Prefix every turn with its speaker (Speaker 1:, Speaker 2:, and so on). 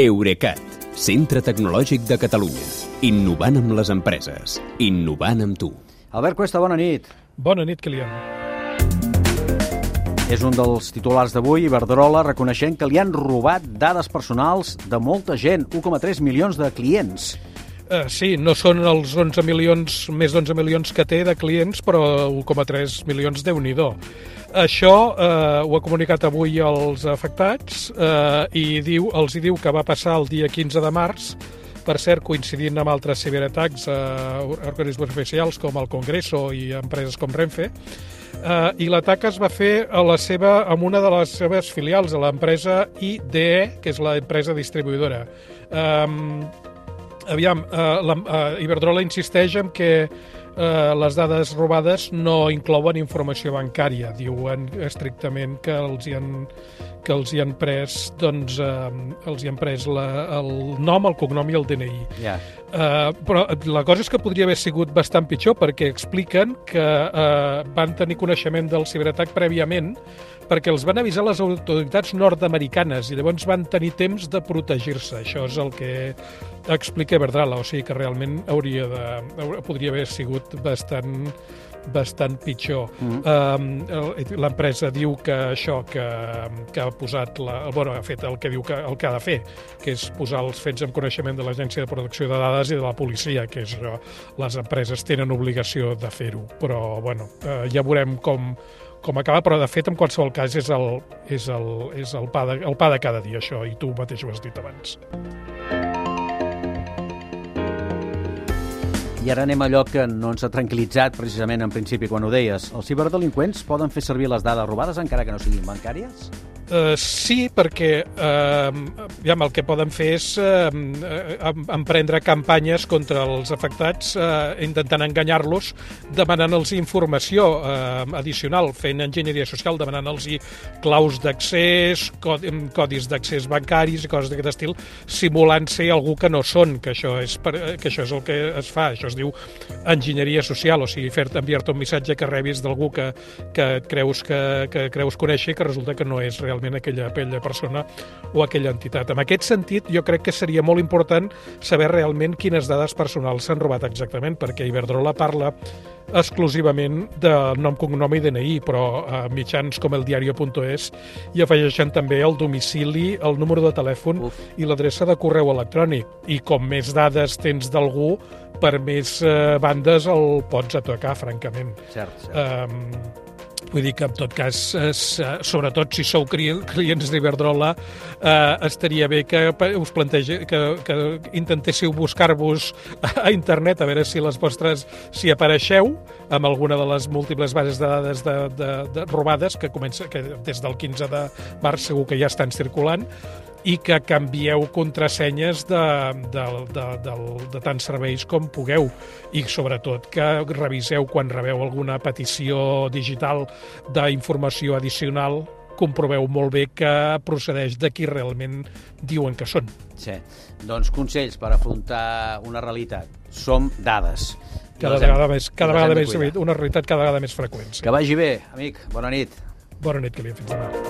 Speaker 1: Eurecat, centre tecnològic de Catalunya. Innovant amb les empreses. Innovant amb tu.
Speaker 2: Albert Cuesta, bona nit.
Speaker 3: Bona nit, Kilian.
Speaker 2: És un dels titulars d'avui, Iberdrola, reconeixent que li han robat dades personals de molta gent, 1,3 milions de clients.
Speaker 3: Uh, sí, no són els 11 milions, més d'11 milions que té de clients, però 1,3 milions, déu nhi Això eh, ho ha comunicat avui als afectats eh, i diu, els hi diu que va passar el dia 15 de març, per cert, coincidint amb altres ciberatacs a eh, organismes oficials com el Congreso i empreses com Renfe, eh, i l'atac es va fer a la seva, amb una de les seves filials, a l'empresa IDE, que és l'empresa distribuïdora. Eh, aviam, eh, la, eh, Iberdrola insisteix en que eh, les dades robades no inclouen informació bancària. Diuen estrictament que els hi han, que els hi han pres, doncs, eh, els hi han pres la, el nom, el cognom i el DNI.
Speaker 2: Yeah.
Speaker 3: Uh, però la cosa és que podria haver sigut bastant pitjor perquè expliquen que uh, van tenir coneixement del ciberatac prèviament perquè els van avisar les autoritats nord-americanes i llavors van tenir temps de protegir-se. Això és el que explica Verdrala, o sigui que realment hauria de, podria haver sigut bastant bastant pitjor. Mm -hmm. um, L'empresa diu que això, que, que ha posat, la, bueno, ha fet el que diu que, el que ha de fer, que és posar els fets en coneixement de l'Agència de Protecció de Dades i de la policia, que és això, les empreses tenen obligació de fer-ho. Però, bueno, uh, ja veurem com, com acaba, però de fet en qualsevol cas és el, és el, és el, pa, de, el pa de cada dia això, i tu mateix ho has dit abans.
Speaker 2: I ara anem a allò que no ens ha tranquil·litzat precisament en principi quan ho deies. Els ciberdelinqüents poden fer servir les dades robades encara que no siguin bancàries?
Speaker 3: Uh, sí, perquè uh, ja, el que poden fer és uh, emprendre campanyes contra els afectats uh, intentant enganyar-los, demanant-los informació uh, addicional, fent enginyeria social, demanant-los claus d'accés, codis d'accés bancaris i coses d'aquest estil, simulant ser algú que no són, que això és, per, que això és el que es fa, això es diu enginyeria social, o sigui, fer enviar-te un missatge que rebis d'algú que, que creus que, que creus conèixer i que resulta que no és realment realment aquella, aquella persona o aquella entitat. En aquest sentit, jo crec que seria molt important saber realment quines dades personals s'han robat exactament, perquè Iberdrola parla exclusivament de nom, cognom i DNI, però a eh, mitjans com el diario.es hi afegeixen també el domicili, el número de telèfon Uf. i l'adreça de correu electrònic. I com més dades tens d'algú, per més eh, bandes el pots atacar, francament.
Speaker 2: Cert, cert. Um,
Speaker 3: Vull dir que, en tot cas, eh, sobretot si sou clients d'Iberdrola, eh, estaria bé que us plantege, que, que intentéssiu buscar-vos a internet a veure si les vostres, si apareixeu amb alguna de les múltiples bases de dades de, de, de robades que comença que des del 15 de març segur que ja estan circulant i que canvieu contrasenyes de, de, de, de, de tants serveis com pugueu i sobretot que reviseu quan rebeu alguna petició digital d'informació addicional comproveu molt bé que procedeix de qui realment diuen que són.
Speaker 2: Sí, doncs consells per afrontar una realitat. Som dades.
Speaker 3: Cada vegada hem, més, cada vegada més, una realitat cada vegada més freqüent. Sí.
Speaker 2: Que vagi bé, amic. Bona nit.
Speaker 3: Bona nit, que li fins demà.